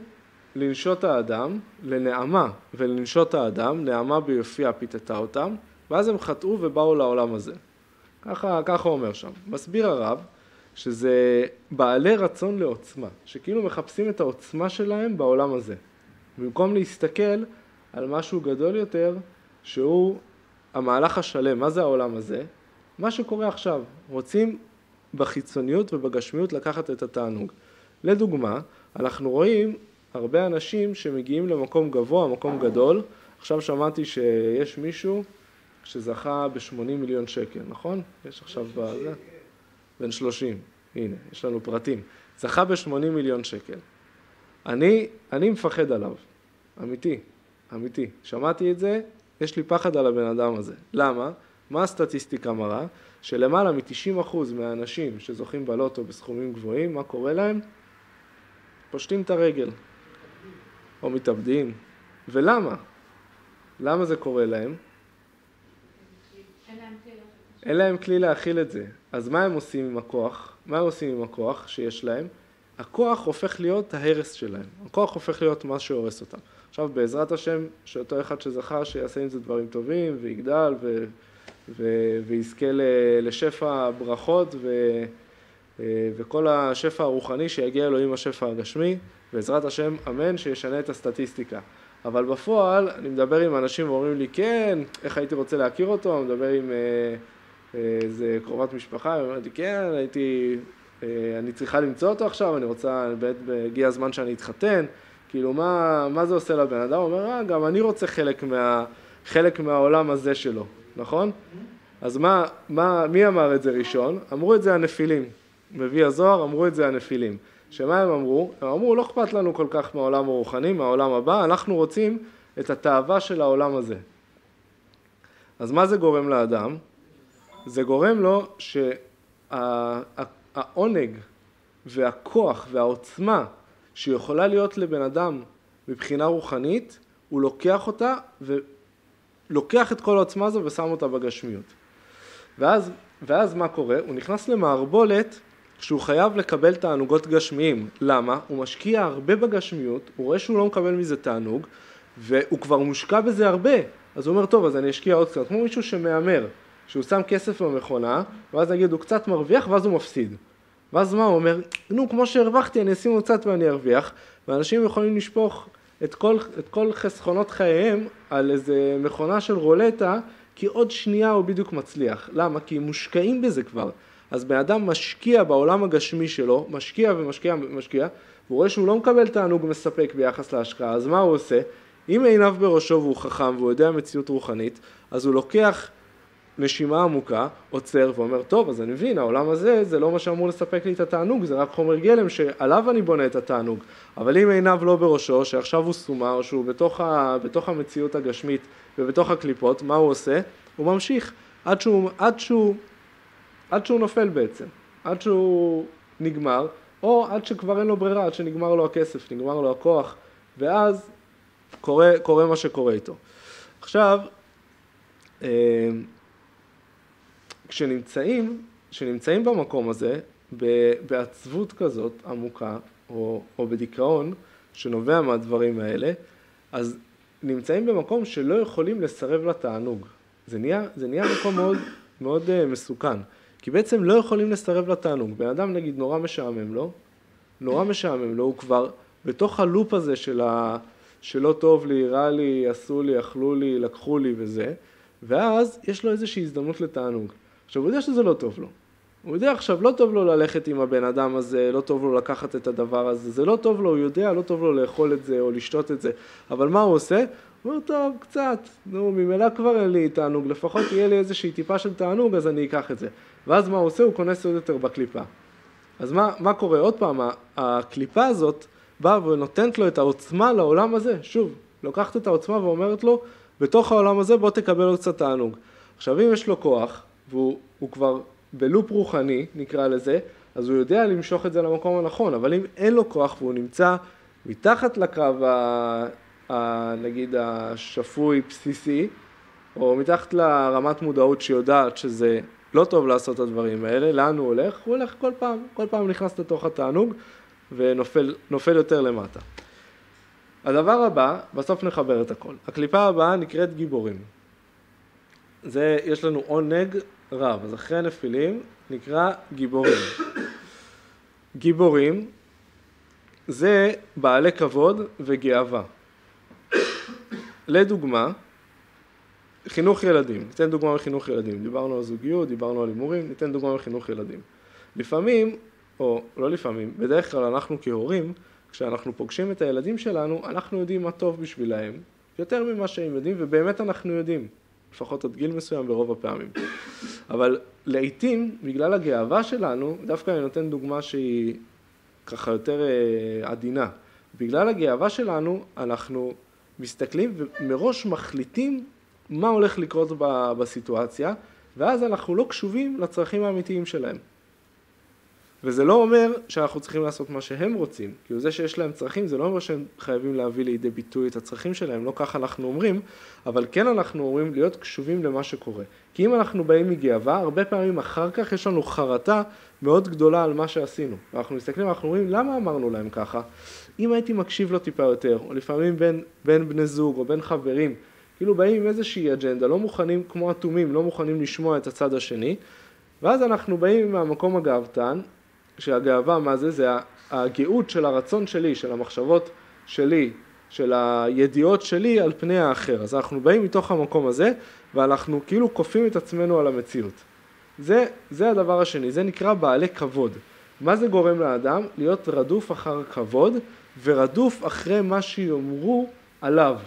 לנשות האדם, לנעמה ולנשות האדם, נעמה ביופיה פיתתה אותם, ואז הם חטאו ובאו לעולם הזה. ככה, ככה אומר שם. מסביר הרב שזה בעלי רצון לעוצמה, שכאילו מחפשים את העוצמה שלהם בעולם הזה. במקום להסתכל על משהו גדול יותר, שהוא המהלך השלם. מה זה העולם הזה? מה שקורה עכשיו. רוצים בחיצוניות ובגשמיות לקחת את התענוג. לדוגמה, אנחנו רואים הרבה אנשים שמגיעים למקום גבוה, מקום גדול. עכשיו שמעתי שיש מישהו שזכה ב-80 מיליון שקל, נכון? יש עכשיו בזה? בן 30, הנה, יש לנו פרטים. זכה ב-80 מיליון שקל. אני, אני מפחד עליו, אמיתי, אמיתי. שמעתי את זה, יש לי פחד על הבן אדם הזה. למה? מה הסטטיסטיקה מראה? שלמעלה מ-90% מהאנשים שזוכים בלוטו בסכומים גבוהים, מה קורה להם? פושטים את הרגל. או מתאבדים. ולמה? למה זה קורה להם? אין להם כלי להכיל את זה. אז מה הם עושים עם הכוח? מה הם עושים עם הכוח שיש להם? הכוח הופך להיות ההרס שלהם. הכוח הופך להיות מה שהורס אותם. עכשיו בעזרת השם, שאותו אחד שזכה שיעשה עם זה דברים טובים ויגדל ו... ו... ויזכה לשפע ברכות ו... וכל השפע הרוחני שיגיע לו עם השפע הגשמי, בעזרת השם, אמן, שישנה את הסטטיסטיקה. אבל בפועל, אני מדבר עם אנשים ואומרים לי, כן, איך הייתי רוצה להכיר אותו, אני מדבר עם אה, איזה קרובת משפחה, היא אומרת לי, כן, הייתי, אה, אני צריכה למצוא אותו עכשיו, אני רוצה, הגיע הזמן שאני אתחתן, כאילו, מה, מה זה עושה לבן אדם? הוא אומר, אה, גם אני רוצה חלק, מה, חלק מהעולם הזה שלו, נכון? אז מה, מה, מי אמר את זה ראשון? אמרו את זה הנפילים. מביא הזוהר, אמרו את זה הנפילים. שמה הם אמרו? הם אמרו, לא אכפת לנו כל כך מהעולם הרוחני, מהעולם הבא, אנחנו רוצים את התאווה של העולם הזה. אז מה זה גורם לאדם? זה גורם לו שהעונג והכוח והעוצמה שיכולה להיות לבן אדם מבחינה רוחנית, הוא לוקח אותה ולוקח את כל העוצמה הזו ושם אותה בגשמיות. ואז, ואז מה קורה? הוא נכנס למערבולת שהוא חייב לקבל תענוגות גשמיים. למה? הוא משקיע הרבה בגשמיות, הוא רואה שהוא לא מקבל מזה תענוג, והוא כבר מושקע בזה הרבה. אז הוא אומר, טוב, אז אני אשקיע עוד קצת. כמו מישהו שמהמר, שהוא שם כסף במכונה, ואז נגיד הוא קצת מרוויח, ואז הוא מפסיד. ואז מה הוא אומר? נו, כמו שהרווחתי, אני אשים עוד קצת ואני ארוויח. ואנשים יכולים לשפוך את כל, את כל חסכונות חייהם על איזה מכונה של רולטה, כי עוד שנייה הוא בדיוק מצליח. למה? כי מושקעים בזה כבר. אז בן אדם משקיע בעולם הגשמי שלו, משקיע ומשקיע ומשקיע, והוא רואה שהוא לא מקבל תענוג מספק ביחס להשקעה, אז מה הוא עושה? אם עיניו בראשו והוא חכם והוא יודע מציאות רוחנית, אז הוא לוקח נשימה עמוקה, עוצר ואומר, טוב, אז אני מבין, העולם הזה זה לא מה שאמור לספק לי את התענוג, זה רק חומר גלם שעליו אני בונה את התענוג. אבל אם עיניו לא בראשו, שעכשיו הוא סומה, או שהוא בתוך, ה, בתוך המציאות הגשמית ובתוך הקליפות, מה הוא עושה? הוא ממשיך עד שהוא, עד שהוא עד שהוא נופל בעצם, עד שהוא נגמר, או עד שכבר אין לו ברירה, עד שנגמר לו הכסף, נגמר לו הכוח, ואז קורה, קורה מה שקורה איתו. עכשיו, אה, כשנמצאים, כשנמצאים במקום הזה, בעצבות כזאת עמוקה, או, או בדיכאון, שנובע מהדברים האלה, אז נמצאים במקום שלא יכולים לסרב לתענוג. זה נהיה, זה נהיה מקום מאוד, מאוד uh, מסוכן, כי בעצם לא יכולים לסרב לתענוג. בן אדם נגיד נורא משעמם לו, נורא משעמם לו, הוא כבר בתוך הלופ הזה של ה... שלא טוב לי, רע לי, עשו לי, אכלו לי, לקחו לי וזה, ואז יש לו איזושהי הזדמנות לתענוג. עכשיו, הוא יודע שזה לא טוב לו. הוא יודע עכשיו, לא טוב לו ללכת עם הבן אדם הזה, לא טוב לו לקחת את הדבר הזה, זה לא טוב לו, הוא יודע, לא טוב לו לאכול את זה או לשתות את זה, אבל מה הוא עושה? הוא אומר, טוב, קצת, נו, ממילא כבר אין לי תענוג, לפחות יהיה לי איזושהי טיפה של תענוג, אז אני אקח את זה. ואז מה הוא עושה? הוא כונס עוד יותר בקליפה. אז מה, מה קורה? עוד פעם, הקליפה הזאת באה ונותנת לו את העוצמה לעולם הזה, שוב, לוקחת את העוצמה ואומרת לו, בתוך העולם הזה בוא תקבל עוד קצת תענוג. עכשיו, אם יש לו כוח, והוא כבר בלופ רוחני, נקרא לזה, אז הוא יודע למשוך את זה למקום הנכון, אבל אם אין לו כוח והוא נמצא מתחת לקו, ה, ה, נגיד, השפוי בסיסי, או מתחת לרמת מודעות שיודעת שזה לא טוב לעשות את הדברים האלה, לאן הוא הולך? הוא הולך כל פעם, כל פעם נכנס לתוך התענוג ונופל יותר למטה. הדבר הבא, בסוף נחבר את הכל. הקליפה הבאה נקראת גיבורים. זה, יש לנו עונג רב, אז אחרי הנפילים נקרא גיבורים. גיבורים זה בעלי כבוד וגאווה. לדוגמה, חינוך ילדים, ניתן דוגמה מחינוך ילדים, דיברנו על זוגיות, דיברנו על הימורים, ניתן דוגמה מחינוך ילדים. לפעמים, או לא לפעמים, בדרך כלל אנחנו כהורים, כשאנחנו פוגשים את הילדים שלנו, אנחנו יודעים מה טוב בשבילהם, יותר ממה שהם יודעים, ובאמת אנחנו יודעים. לפחות עד גיל מסוים ברוב הפעמים. אבל לעיתים, בגלל הגאווה שלנו, דווקא אני נותן דוגמה שהיא ככה יותר אה, עדינה. בגלל הגאווה שלנו, אנחנו מסתכלים ומראש מחליטים מה הולך לקרות בסיטואציה, ואז אנחנו לא קשובים לצרכים האמיתיים שלהם. וזה לא אומר שאנחנו צריכים לעשות מה שהם רוצים, כאילו זה שיש להם צרכים זה לא אומר שהם חייבים להביא לידי ביטוי את הצרכים שלהם, לא ככה אנחנו אומרים, אבל כן אנחנו אומרים להיות קשובים למה שקורה. כי אם אנחנו באים מגאווה, הרבה פעמים אחר כך יש לנו חרטה מאוד גדולה על מה שעשינו. אנחנו מסתכלים ואנחנו אומרים למה אמרנו להם ככה? אם הייתי מקשיב לו טיפה יותר, או לפעמים בין, בין בני זוג או בין חברים, כאילו באים עם איזושהי אג'נדה, לא מוכנים כמו אטומים, לא מוכנים לשמוע את הצד השני, ואז אנחנו באים מהמקום הגאוותן, שהגאווה, מה זה? זה הגאות של הרצון שלי, של המחשבות שלי, של הידיעות שלי על פני האחר. אז אנחנו באים מתוך המקום הזה, ואנחנו כאילו כופים את עצמנו על המציאות. זה, זה הדבר השני, זה נקרא בעלי כבוד. מה זה גורם לאדם? להיות רדוף אחר כבוד, ורדוף אחרי מה שיאמרו עליו.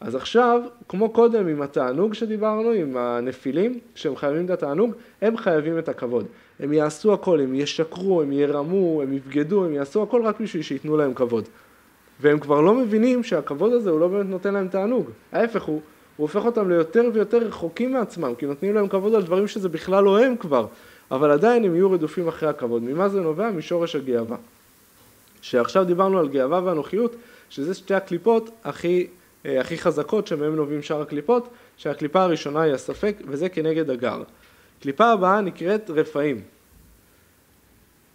אז עכשיו, כמו קודם עם התענוג שדיברנו, עם הנפילים, שהם חייבים את התענוג, הם חייבים את הכבוד. הם יעשו הכל, הם ישקרו, הם ירמו, הם יבגדו, הם יעשו הכל רק בשביל שייתנו להם כבוד. והם כבר לא מבינים שהכבוד הזה הוא לא באמת נותן להם תענוג. ההפך הוא, הוא הופך אותם ליותר ויותר רחוקים מעצמם, כי נותנים להם כבוד על דברים שזה בכלל לא הם כבר, אבל עדיין הם יהיו רדופים אחרי הכבוד. ממה זה נובע? משורש הגאווה. שעכשיו דיברנו על גאווה ואנוכיות, שזה שתי הקליפות הכי, הכי חזקות שמהם נובעים שאר הקליפות, שהקליפה הראשונה היא הספק וזה כנגד הגר. קליפה הבאה נקראת רפאים.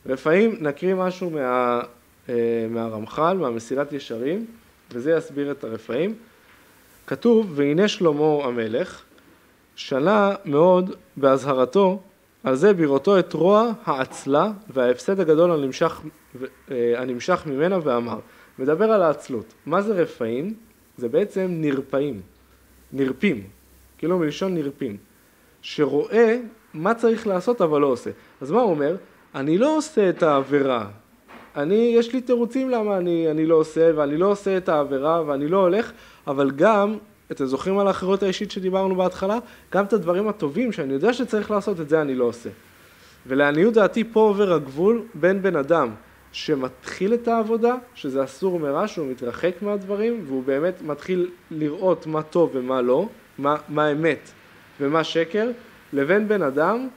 רפאים, נקריא משהו מה, אה, מהרמח"ל, מהמסילת ישרים, וזה יסביר את הרפאים. כתוב, והנה שלמה המלך, שנה מאוד באזהרתו, על זה בראותו את רוע העצלה וההפסד הגדול הנמשך, אה, הנמשך ממנה ואמר. מדבר על העצלות. מה זה רפאים? זה בעצם נרפאים, נרפים, כאילו מלשון נרפים. שרואה מה צריך לעשות אבל לא עושה. אז מה הוא אומר? אני לא עושה את העבירה. אני, יש לי תירוצים למה אני, אני לא עושה, ואני לא עושה את העבירה, ואני לא הולך, אבל גם, אתם זוכרים על האחריות האישית שדיברנו בהתחלה? גם את הדברים הטובים שאני יודע שצריך לעשות, את זה אני לא עושה. ולעניות דעתי פה עובר הגבול בין בן אדם שמתחיל את העבודה, שזה אסור מרע, שהוא מתרחק מהדברים, והוא באמת מתחיל לראות מה טוב ומה לא, מה, מה אמת ומה שקר, לבין בן אדם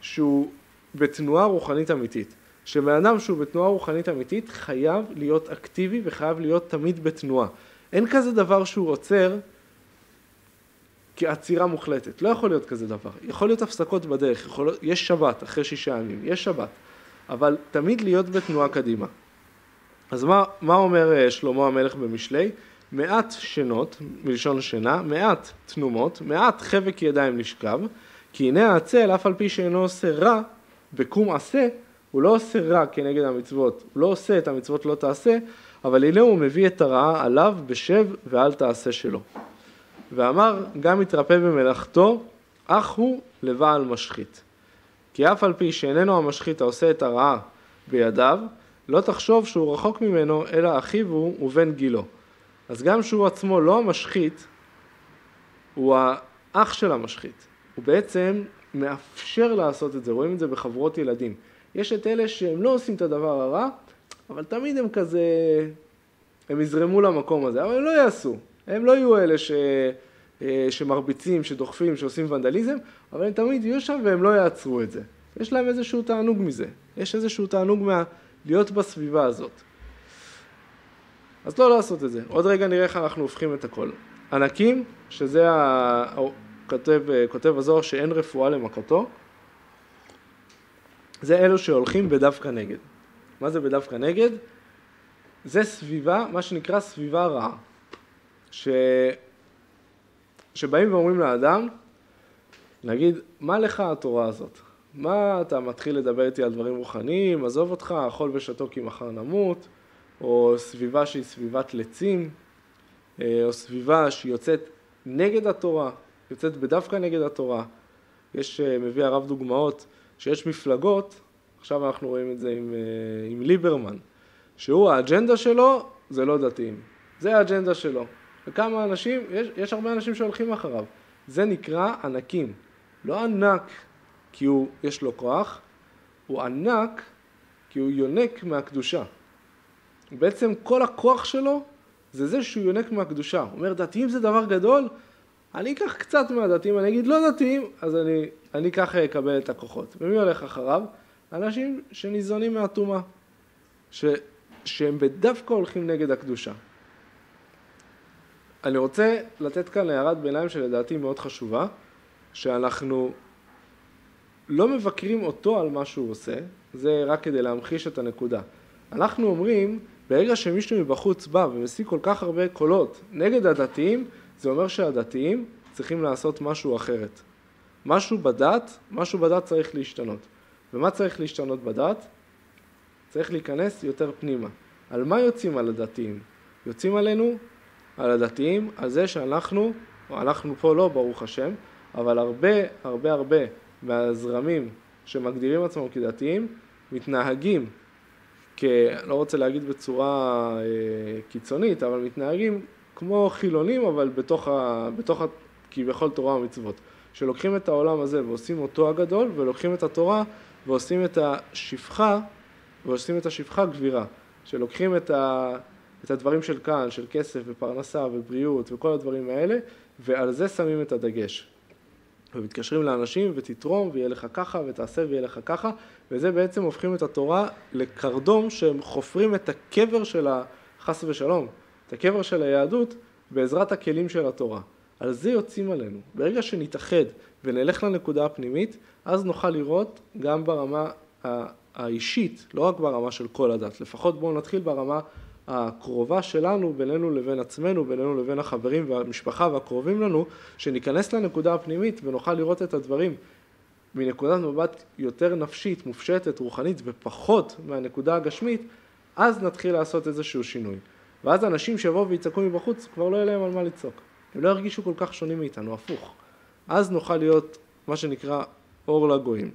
שהוא בתנועה רוחנית אמיתית. שבן אדם שהוא בתנועה רוחנית אמיתית חייב להיות אקטיבי וחייב להיות תמיד בתנועה. אין כזה דבר שהוא עוצר כעצירה מוחלטת, לא יכול להיות כזה דבר. יכול להיות הפסקות בדרך, יכול... יש שבת אחרי שישה ימים, יש שבת, אבל תמיד להיות בתנועה קדימה. אז מה, מה אומר אה, שלמה המלך במשלי? מעט שנות, מלשון שינה, מעט תנומות, מעט חבק ידיים לשכב, כי הנה העצל, אף על פי שאינו עושה רע, בקום עשה, הוא לא עושה רע כנגד המצוות, הוא לא עושה את המצוות לא תעשה, אבל הנה הוא מביא את הרעה עליו בשב ואל תעשה שלו. ואמר, גם יתרפא במלאכתו, אך הוא לבעל משחית. כי אף על פי שאיננו המשחית העושה את הרעה בידיו, לא תחשוב שהוא רחוק ממנו, אלא אחיו הוא ובן גילו. אז גם שהוא עצמו לא המשחית, הוא האח של המשחית. הוא בעצם מאפשר לעשות את זה, רואים את זה בחברות ילדים. יש את אלה שהם לא עושים את הדבר הרע, אבל תמיד הם כזה, הם יזרמו למקום הזה, אבל הם לא יעשו. הם לא יהיו אלה ש... אה, שמרביצים, שדוחפים, שעושים ונדליזם, אבל הם תמיד יהיו שם והם לא יעצרו את זה. יש להם איזשהו תענוג מזה. יש איזשהו תענוג מה... להיות בסביבה הזאת. אז לא לעשות את זה. עוד רגע נראה איך אנחנו הופכים את הכל. ענקים, שזה ה... כותב, כותב הזוהר שאין רפואה למכתו, זה אלו שהולכים בדווקא נגד. מה זה בדווקא נגד? זה סביבה, מה שנקרא סביבה רעה. ש... שבאים ואומרים לאדם, נגיד, מה לך התורה הזאת? מה אתה מתחיל לדבר איתי על דברים רוחניים, עזוב אותך, אכול ושתו כי מחר נמות, או סביבה שהיא סביבת לצים, אה, או סביבה שיוצאת נגד התורה, יוצאת בדווקא נגד התורה. יש, אה, מביא הרב דוגמאות, שיש מפלגות, עכשיו אנחנו רואים את זה עם, אה, עם ליברמן, שהוא האג'נדה שלו זה לא דתיים, זה האג'נדה שלו. וכמה אנשים, יש, יש הרבה אנשים שהולכים אחריו. זה נקרא ענקים. לא ענק כי הוא, יש לו כוח, הוא ענק כי הוא יונק מהקדושה. בעצם כל הכוח שלו זה זה שהוא יונק מהקדושה. הוא אומר, דתיים זה דבר גדול, אני אקח קצת מהדתיים, אני אגיד לא דתיים, אז אני, אני ככה אקבל את הכוחות. ומי הולך אחריו? אנשים שניזונים מהטומאה, שהם בדווקא הולכים נגד הקדושה. אני רוצה לתת כאן הערת ביניים שלדעתי מאוד חשובה, שאנחנו לא מבקרים אותו על מה שהוא עושה, זה רק כדי להמחיש את הנקודה. אנחנו אומרים, ברגע שמישהו מבחוץ בא ומשיג כל כך הרבה קולות נגד הדתיים, זה אומר שהדתיים צריכים לעשות משהו אחרת. משהו בדת, משהו בדת צריך להשתנות. ומה צריך להשתנות בדת? צריך להיכנס יותר פנימה. על מה יוצאים על הדתיים? יוצאים עלינו, על הדתיים, על זה שאנחנו, אנחנו פה לא ברוך השם, אבל הרבה הרבה הרבה מהזרמים שמגדירים עצמם כדתיים מתנהגים, כ... לא רוצה להגיד בצורה אה, קיצונית, אבל מתנהגים כמו חילונים, אבל בתוך, ה... בתוך ה... כביכול תורה ומצוות. שלוקחים את העולם הזה ועושים אותו הגדול, ולוקחים את התורה ועושים את השפחה, ועושים את השפחה גבירה. שלוקחים את, ה... את הדברים של כאן, של כסף ופרנסה ובריאות וכל הדברים האלה, ועל זה שמים את הדגש. ומתקשרים לאנשים ותתרום ויהיה לך ככה ותעשה ויהיה לך ככה וזה בעצם הופכים את התורה לקרדום שהם חופרים את הקבר של החס ושלום, את הקבר של היהדות בעזרת הכלים של התורה. על זה יוצאים עלינו. ברגע שנתאחד ונלך לנקודה הפנימית, אז נוכל לראות גם ברמה האישית, לא רק ברמה של כל הדת, לפחות בואו נתחיל ברמה הקרובה שלנו בינינו לבין עצמנו, בינינו לבין החברים והמשפחה והקרובים לנו, שניכנס לנקודה הפנימית ונוכל לראות את הדברים מנקודת מבט יותר נפשית, מופשטת, רוחנית ופחות מהנקודה הגשמית, אז נתחיל לעשות איזשהו שינוי. ואז אנשים שיבואו ויצעקו מבחוץ, כבר לא יהיה להם על מה לצעוק. הם לא ירגישו כל כך שונים מאיתנו, הפוך. אז נוכל להיות מה שנקרא אור לגויים.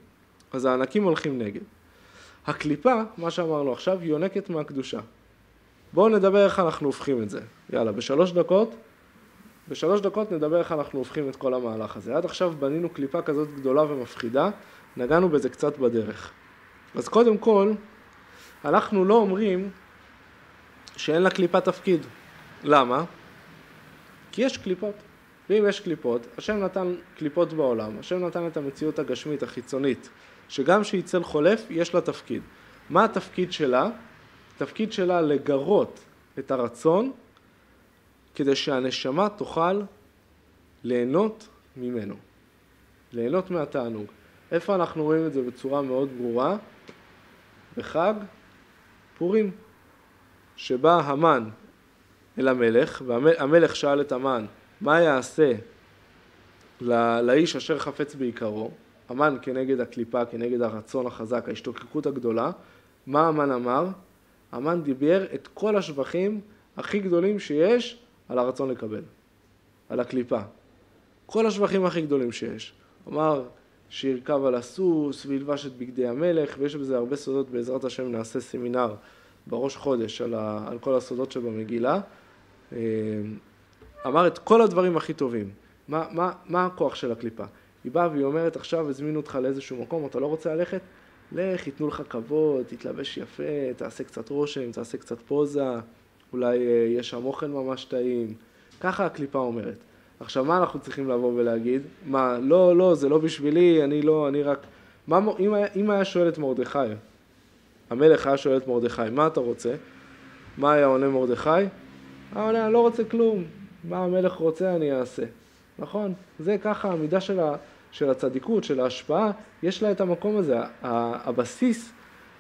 אז הענקים הולכים נגד. הקליפה, מה שאמרנו עכשיו, יונקת מהקדושה. בואו נדבר איך אנחנו הופכים את זה. יאללה, בשלוש דקות, בשלוש דקות נדבר איך אנחנו הופכים את כל המהלך הזה. עד עכשיו בנינו קליפה כזאת גדולה ומפחידה, נגענו בזה קצת בדרך. אז קודם כל, אנחנו לא אומרים שאין לקליפה תפקיד. למה? כי יש קליפות. ואם יש קליפות, השם נתן קליפות בעולם, השם נתן את המציאות הגשמית, החיצונית, שגם שהיא צל חולף, יש לה תפקיד. מה התפקיד שלה? התפקיד שלה לגרות את הרצון כדי שהנשמה תוכל ליהנות ממנו, ליהנות מהתענוג. איפה אנחנו רואים את זה בצורה מאוד ברורה? בחג פורים, שבה המן אל המלך, והמלך שאל את המן, מה יעשה לאיש אשר חפץ בעיקרו? המן כנגד הקליפה, כנגד הרצון החזק, ההשתוקקות הגדולה. מה המן אמר? המן דיבר את כל השבחים הכי גדולים שיש על הרצון לקבל, על הקליפה. כל השבחים הכי גדולים שיש. אמר שירכב על הסוס וילבש את בגדי המלך, ויש בזה הרבה סודות, בעזרת השם נעשה סמינר בראש חודש על, ה, על כל הסודות שבמגילה. אה, אמר את כל הדברים הכי טובים. מה, מה, מה הכוח של הקליפה? היא באה והיא אומרת, עכשיו הזמינו אותך לאיזשהו מקום, אתה לא רוצה ללכת? לך, ייתנו לך כבוד, תתלבש יפה, תעשה קצת רושם, תעשה קצת פוזה, אולי אה, יש שם אוכל ממש טעים. ככה הקליפה אומרת. עכשיו, מה אנחנו צריכים לבוא ולהגיד? מה, לא, לא, זה לא בשבילי, אני לא, אני רק... מה, אם, היה, אם היה שואל את מרדכי, המלך היה שואל את מרדכי, מה אתה רוצה? מה היה עונה מרדכי? היה עונה, אני לא רוצה כלום, מה המלך רוצה אני אעשה. נכון? זה ככה המידה של, ה, של הצדיקות, של ההשפעה, יש לה את המקום הזה. הבסיס,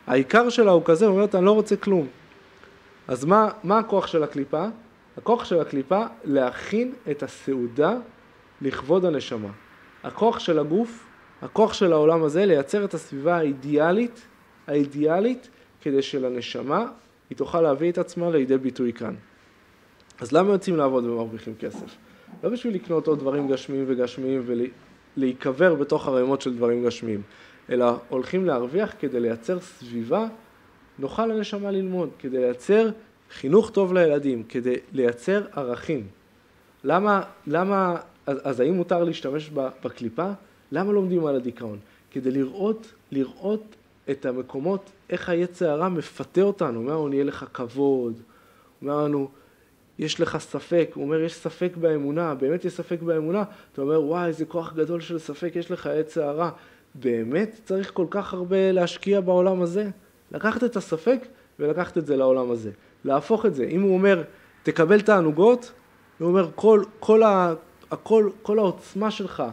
העיקר שלה הוא כזה, הוא אומר, אני לא רוצה כלום. אז מה, מה הכוח של הקליפה? הכוח של הקליפה להכין את הסעודה לכבוד הנשמה. הכוח של הגוף, הכוח של העולם הזה, לייצר את הסביבה האידיאלית, האידיאלית, כדי שלנשמה היא תוכל להביא את עצמה לידי ביטוי כאן. אז למה יוצאים לעבוד ומרוויחים כסף? לא בשביל לקנות עוד דברים גשמיים וגשמיים ולהיקבר בתוך ערימות של דברים גשמיים, אלא הולכים להרוויח כדי לייצר סביבה נוחה לנשמה ללמוד, כדי לייצר חינוך טוב לילדים, כדי לייצר ערכים. למה, למה, אז, אז האם מותר להשתמש בקליפה? למה לומדים על הדיכאון? כדי לראות, לראות את המקומות, איך היצע הרע מפתה אותנו, אומר לנו, נהיה לך כבוד, אומר לנו, יש לך ספק, הוא אומר, יש ספק באמונה, באמת יש ספק באמונה, אתה אומר, וואי, איזה כוח גדול של ספק יש לך, עץ הרע. באמת צריך כל כך הרבה להשקיע בעולם הזה? לקחת את הספק ולקחת את זה לעולם הזה. להפוך את זה. אם הוא אומר, תקבל תענוגות, הוא אומר, כל, כל, ה, הכל, כל העוצמה שלך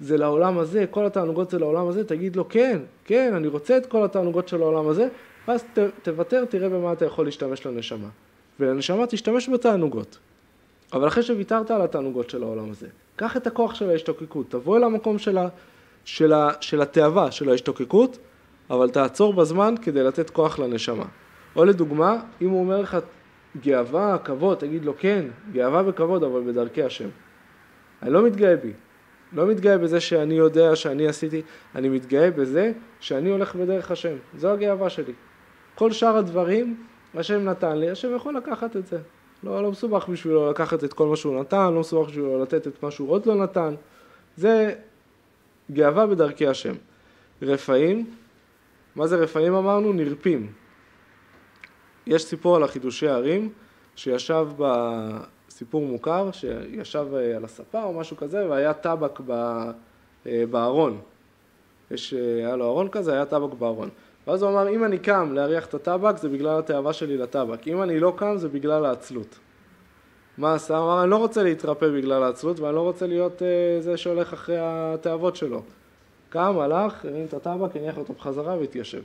זה לעולם הזה, כל התענוגות זה לעולם הזה, תגיד לו, כן, כן, אני רוצה את כל התענוגות של העולם הזה, ואז ת, תוותר, תראה במה אתה יכול להשתמש לנשמה. ולנשמה תשתמש בתענוגות. אבל אחרי שוויתרת על התענוגות של העולם הזה, קח את הכוח של ההשתוקקות, תבוא אל המקום של, ה, של, ה, של התאווה, של ההשתוקקות, אבל תעצור בזמן כדי לתת כוח לנשמה. או לדוגמה, אם הוא אומר לך גאווה, כבוד, תגיד לו כן, גאווה וכבוד, אבל בדרכי השם. אני לא מתגאה בי. לא מתגאה בזה שאני יודע שאני עשיתי, אני מתגאה בזה שאני הולך בדרך השם. זו הגאווה שלי. כל שאר הדברים, השם נתן לי, השם יכול לקחת את זה. לא, לא מסובך בשבילו לקחת את כל מה שהוא נתן, לא מסובך בשבילו לתת את מה שהוא עוד לא נתן. זה גאווה בדרכי השם. רפאים, מה זה רפאים אמרנו? נרפים. יש סיפור על החידושי הערים, שישב בסיפור מוכר, שישב אה, על הספה או משהו כזה, והיה טבק אה, בארון. יש, אה, היה לו ארון כזה, היה טבק בארון. ואז הוא אמר, אם אני קם להריח את הטבק, זה בגלל התאווה שלי לטבק. אם אני לא קם, זה בגלל העצלות. מה עשה? הוא אמר, אני לא רוצה להתרפא בגלל העצלות, ואני לא רוצה להיות אה, זה שהולך אחרי התאוות שלו. קם, הלך, הרים את הטבק, הניח אותו בחזרה והתיישב.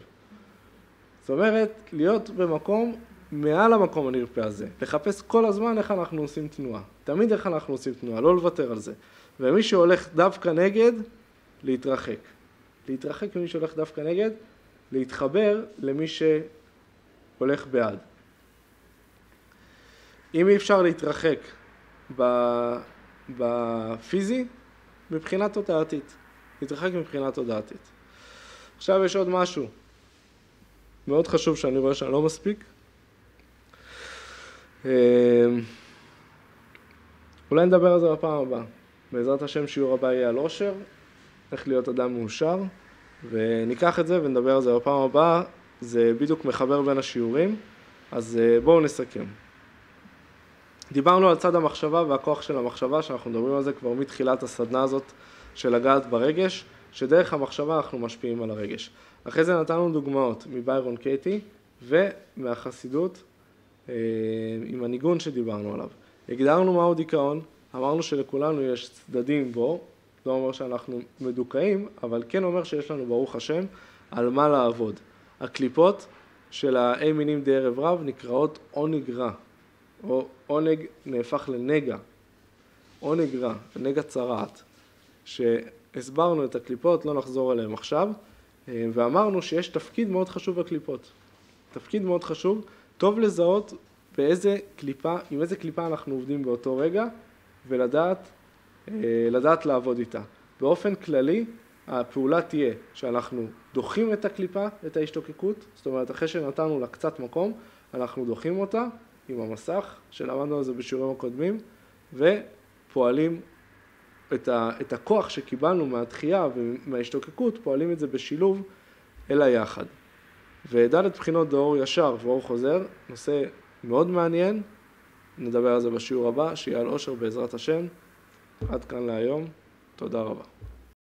זאת אומרת, להיות במקום מעל המקום הנרפה הזה, לחפש כל הזמן איך אנחנו עושים תנועה, תמיד איך אנחנו עושים תנועה, לא לוותר על זה. ומי שהולך דווקא נגד, להתרחק. להתרחק ממי שהולך דווקא נגד, להתחבר למי שהולך בעד. אם אי אפשר להתרחק בפיזי, מבחינה תודעתית. להתרחק מבחינה תודעתית. עכשיו יש עוד משהו. מאוד חשוב שאני רואה שאני לא מספיק. אמ, אולי נדבר על זה בפעם הבאה. בעזרת השם שיעור הבא יהיה על עושר, איך להיות אדם מאושר, וניקח את זה ונדבר על זה בפעם הבאה. זה בדיוק מחבר בין השיעורים, אז אה, בואו נסכם. דיברנו על צד המחשבה והכוח של המחשבה, שאנחנו מדברים על זה כבר מתחילת הסדנה הזאת של לגעת ברגש, שדרך המחשבה אנחנו משפיעים על הרגש. אחרי זה נתנו דוגמאות מביירון קייטי ומהחסידות אה, עם הניגון שדיברנו עליו. הגדרנו מהו דיכאון, אמרנו שלכולנו יש צדדים בו, לא אומר שאנחנו מדוכאים, אבל כן אומר שיש לנו ברוך השם על מה לעבוד. הקליפות של האי מינים די ערב רב נקראות עונג רע. או עונג נהפך לנגע, עונג רע, נגע צרעת, שהסברנו את הקליפות, לא נחזור עליהן עכשיו, ואמרנו שיש תפקיד מאוד חשוב בקליפות. תפקיד מאוד חשוב, טוב לזהות באיזה קליפה, עם איזה קליפה אנחנו עובדים באותו רגע, ולדעת לדעת לעבוד איתה. באופן כללי, הפעולה תהיה שאנחנו דוחים את הקליפה, את ההשתוקקות, זאת אומרת אחרי שנתנו לה קצת מקום, אנחנו דוחים אותה עם המסך, שלמדנו על זה בשיעורים הקודמים, ופועלים את, ה, את הכוח שקיבלנו מהדחייה ומההשתוקקות, פועלים את זה בשילוב אל היחד. וד' בחינות דאור ישר ואור חוזר, נושא מאוד מעניין, נדבר על זה בשיעור הבא, שיהיה על אושר בעזרת השם. עד כאן להיום, תודה רבה.